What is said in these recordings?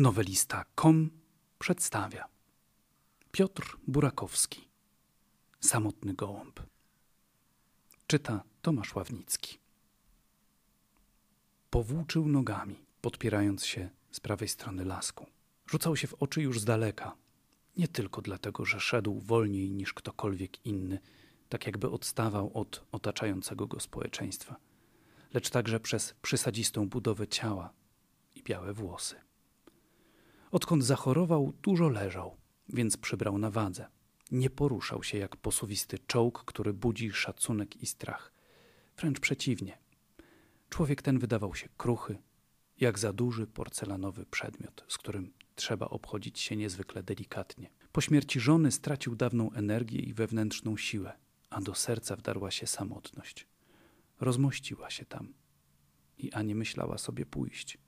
Nowelista.com przedstawia Piotr Burakowski Samotny gołąb Czyta Tomasz Ławnicki Powłóczył nogami, podpierając się z prawej strony lasku. Rzucał się w oczy już z daleka. Nie tylko dlatego, że szedł wolniej niż ktokolwiek inny, tak jakby odstawał od otaczającego go społeczeństwa, lecz także przez przysadzistą budowę ciała i białe włosy. Odkąd zachorował, dużo leżał, więc przybrał na wadze. Nie poruszał się jak posuwisty czołg, który budzi szacunek i strach. Wręcz przeciwnie. Człowiek ten wydawał się kruchy, jak za duży porcelanowy przedmiot, z którym trzeba obchodzić się niezwykle delikatnie. Po śmierci żony stracił dawną energię i wewnętrzną siłę, a do serca wdarła się samotność. Rozmościła się tam i ani myślała sobie pójść.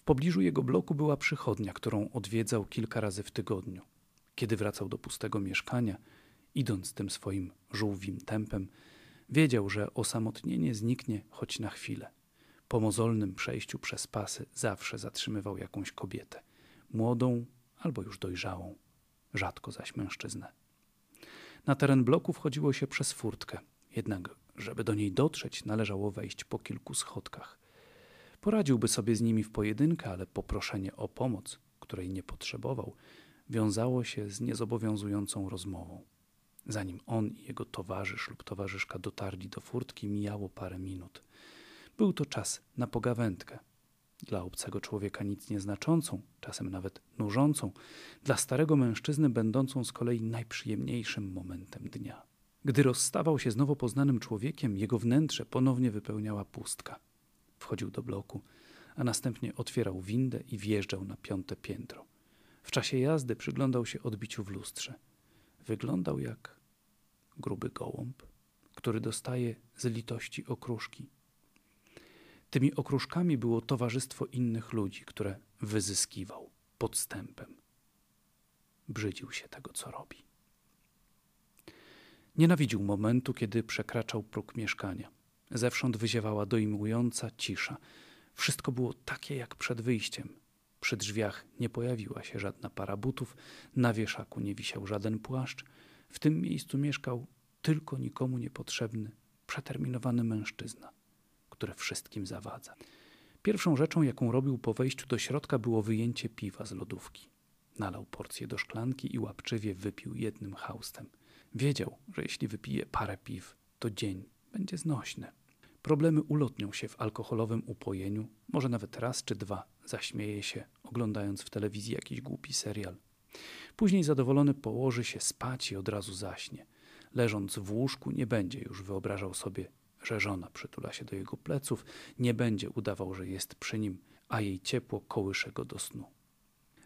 W pobliżu jego bloku była przychodnia, którą odwiedzał kilka razy w tygodniu. Kiedy wracał do pustego mieszkania, idąc tym swoim żółwim tempem, wiedział, że osamotnienie zniknie choć na chwilę. Po mozolnym przejściu przez pasy zawsze zatrzymywał jakąś kobietę, młodą albo już dojrzałą, rzadko zaś mężczyznę. Na teren bloku wchodziło się przez furtkę, jednak żeby do niej dotrzeć, należało wejść po kilku schodkach. Poradziłby sobie z nimi w pojedynkę, ale poproszenie o pomoc, której nie potrzebował, wiązało się z niezobowiązującą rozmową. Zanim on i jego towarzysz lub towarzyszka dotarli do furtki, mijało parę minut. Był to czas na pogawędkę. Dla obcego człowieka nic nieznaczącą, czasem nawet nużącą, dla starego mężczyzny będącą z kolei najprzyjemniejszym momentem dnia. Gdy rozstawał się z nowo poznanym człowiekiem, jego wnętrze ponownie wypełniała pustka. Wchodził do bloku, a następnie otwierał windę i wjeżdżał na piąte piętro. W czasie jazdy przyglądał się odbiciu w lustrze. Wyglądał jak gruby gołąb, który dostaje z litości okruszki. Tymi okruszkami było towarzystwo innych ludzi, które wyzyskiwał podstępem. Brzydził się tego, co robi. Nienawidził momentu, kiedy przekraczał próg mieszkania. Zewsząd wyziewała dojmująca cisza. Wszystko było takie jak przed wyjściem. Przy drzwiach nie pojawiła się żadna para butów, na wieszaku nie wisiał żaden płaszcz. W tym miejscu mieszkał tylko nikomu niepotrzebny, przeterminowany mężczyzna, który wszystkim zawadza. Pierwszą rzeczą, jaką robił po wejściu do środka, było wyjęcie piwa z lodówki. Nalał porcję do szklanki i łapczywie wypił jednym haustem. Wiedział, że jeśli wypije parę piw, to dzień będzie znośny. Problemy ulotnią się w alkoholowym upojeniu, może nawet raz czy dwa zaśmieje się, oglądając w telewizji jakiś głupi serial. Później zadowolony położy się spać i od razu zaśnie. Leżąc w łóżku, nie będzie już wyobrażał sobie, że żona przytula się do jego pleców, nie będzie udawał, że jest przy nim, a jej ciepło kołysze go do snu.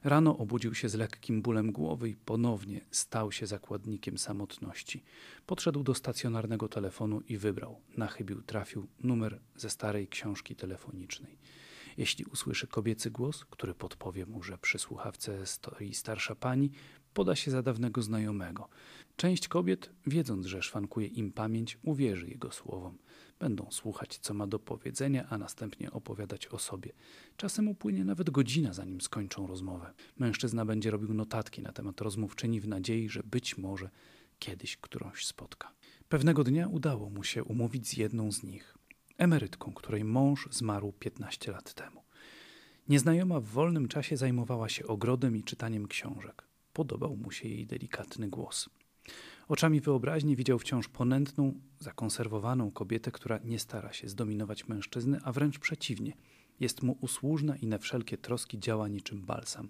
Rano obudził się z lekkim bólem głowy i ponownie stał się zakładnikiem samotności. Podszedł do stacjonarnego telefonu i wybrał, na chybił trafił numer ze starej książki telefonicznej. Jeśli usłyszy kobiecy głos, który podpowie mu, że przy słuchawce stoi starsza pani, poda się za dawnego znajomego. Część kobiet, wiedząc, że szwankuje im pamięć, uwierzy jego słowom. Będą słuchać, co ma do powiedzenia, a następnie opowiadać o sobie. Czasem upłynie nawet godzina, zanim skończą rozmowę. Mężczyzna będzie robił notatki na temat rozmówczyni w nadziei, że być może kiedyś którąś spotka. Pewnego dnia udało mu się umówić z jedną z nich, emerytką, której mąż zmarł 15 lat temu. Nieznajoma w wolnym czasie zajmowała się ogrodem i czytaniem książek. Podobał mu się jej delikatny głos. Oczami wyobraźni widział wciąż ponętną, zakonserwowaną kobietę, która nie stara się zdominować mężczyzny, a wręcz przeciwnie, jest mu usłużna i na wszelkie troski działa niczym balsam.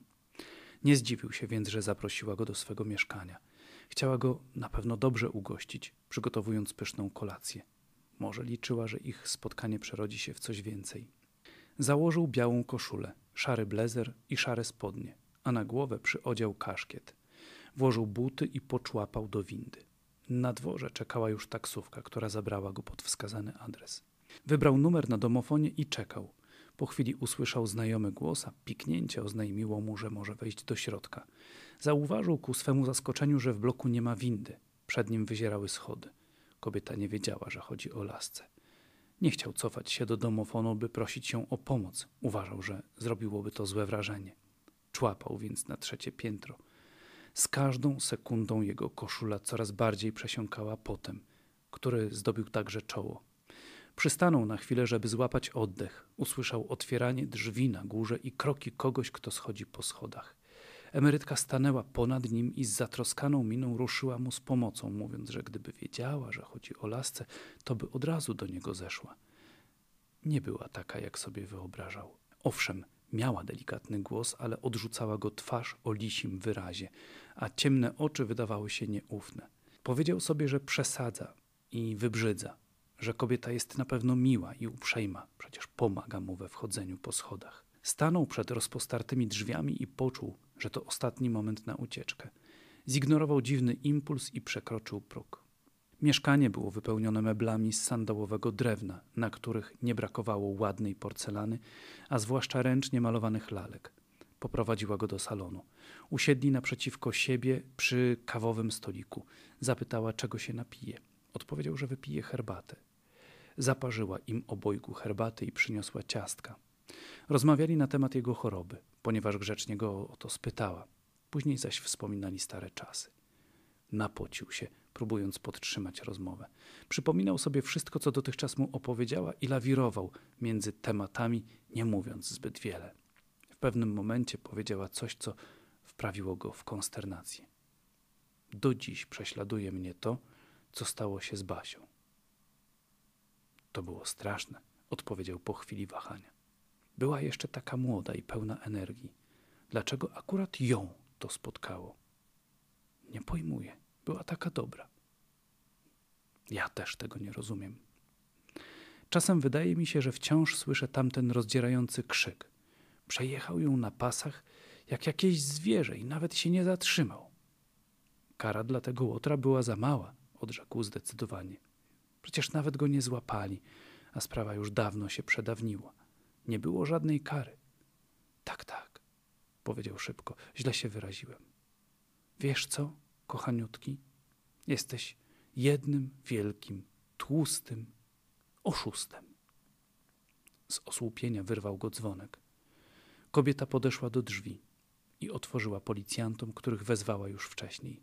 Nie zdziwił się więc, że zaprosiła go do swego mieszkania. Chciała go na pewno dobrze ugościć, przygotowując pyszną kolację. Może liczyła, że ich spotkanie przerodzi się w coś więcej. Założył białą koszulę, szary blezer i szare spodnie, a na głowę przyodział kaszkiet – Włożył buty i poczłapał do windy. Na dworze czekała już taksówka, która zabrała go pod wskazany adres. Wybrał numer na domofonie i czekał. Po chwili usłyszał znajomy głos, a piknięcie oznajmiło mu, że może wejść do środka. Zauważył ku swemu zaskoczeniu, że w bloku nie ma windy. Przed nim wyzierały schody. Kobieta nie wiedziała, że chodzi o lasce. Nie chciał cofać się do domofonu, by prosić się o pomoc. Uważał, że zrobiłoby to złe wrażenie. Człapał więc na trzecie piętro. Z każdą sekundą jego koszula coraz bardziej przesiąkała potem, który zdobił także czoło. Przystanął na chwilę, żeby złapać oddech. Usłyszał otwieranie drzwi na górze i kroki kogoś, kto schodzi po schodach. Emerytka stanęła ponad nim i z zatroskaną miną ruszyła mu z pomocą, mówiąc, że gdyby wiedziała, że chodzi o lasce, to by od razu do niego zeszła. Nie była taka, jak sobie wyobrażał. Owszem, miała delikatny głos, ale odrzucała go twarz o lisim wyrazie, a ciemne oczy wydawały się nieufne. Powiedział sobie, że przesadza i wybrzydza, że kobieta jest na pewno miła i uprzejma, przecież pomaga mu we wchodzeniu po schodach. Stanął przed rozpostartymi drzwiami i poczuł, że to ostatni moment na ucieczkę. Zignorował dziwny impuls i przekroczył próg. Mieszkanie było wypełnione meblami z sandałowego drewna, na których nie brakowało ładnej porcelany, a zwłaszcza ręcznie malowanych lalek. Poprowadziła go do salonu. Usiedli naprzeciwko siebie przy kawowym stoliku. Zapytała, czego się napije. Odpowiedział, że wypije herbatę. Zaparzyła im obojgu herbaty i przyniosła ciastka. Rozmawiali na temat jego choroby, ponieważ grzecznie go o to spytała. Później zaś wspominali stare czasy. Napocił się, próbując podtrzymać rozmowę. Przypominał sobie wszystko, co dotychczas mu opowiedziała i lawirował między tematami, nie mówiąc zbyt wiele. W pewnym momencie powiedziała coś, co wprawiło go w konsternację. Do dziś prześladuje mnie to, co stało się z Basią. To było straszne, odpowiedział po chwili wahania. Była jeszcze taka młoda i pełna energii. Dlaczego akurat ją to spotkało? Nie pojmuję. Była taka dobra. Ja też tego nie rozumiem. Czasem wydaje mi się, że wciąż słyszę tamten rozdzierający krzyk. Przejechał ją na pasach jak jakieś zwierzę i nawet się nie zatrzymał. Kara dla tego łotra była za mała, odrzekł zdecydowanie. Przecież nawet go nie złapali, a sprawa już dawno się przedawniła. Nie było żadnej kary. Tak, tak, powiedział szybko. Źle się wyraziłem. Wiesz co, kochaniutki? Jesteś jednym wielkim, tłustym oszustem. Z osłupienia wyrwał go dzwonek. Kobieta podeszła do drzwi i otworzyła policjantom, których wezwała już wcześniej.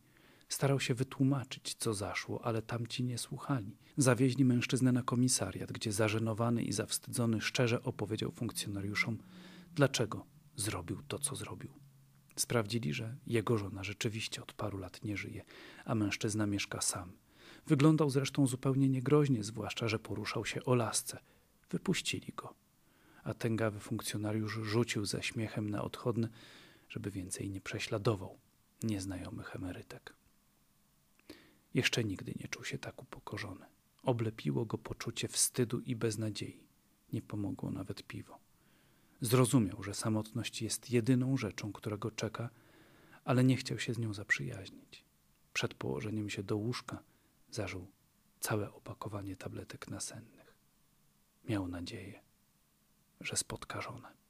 Starał się wytłumaczyć, co zaszło, ale tamci nie słuchali. Zawieźli mężczyznę na komisariat, gdzie zażenowany i zawstydzony szczerze opowiedział funkcjonariuszom, dlaczego zrobił to, co zrobił. Sprawdzili, że jego żona rzeczywiście od paru lat nie żyje, a mężczyzna mieszka sam. Wyglądał zresztą zupełnie niegroźnie, zwłaszcza, że poruszał się o lasce. Wypuścili go. A tęgawy funkcjonariusz rzucił ze śmiechem na odchodny, żeby więcej nie prześladował nieznajomych emerytek. Jeszcze nigdy nie czuł się tak upokorzony. Oblepiło go poczucie wstydu i beznadziei. Nie pomogło nawet piwo. Zrozumiał, że samotność jest jedyną rzeczą, która go czeka, ale nie chciał się z nią zaprzyjaźnić. Przed położeniem się do łóżka zażył całe opakowanie tabletek nasennych. Miał nadzieję, że spotka żonę.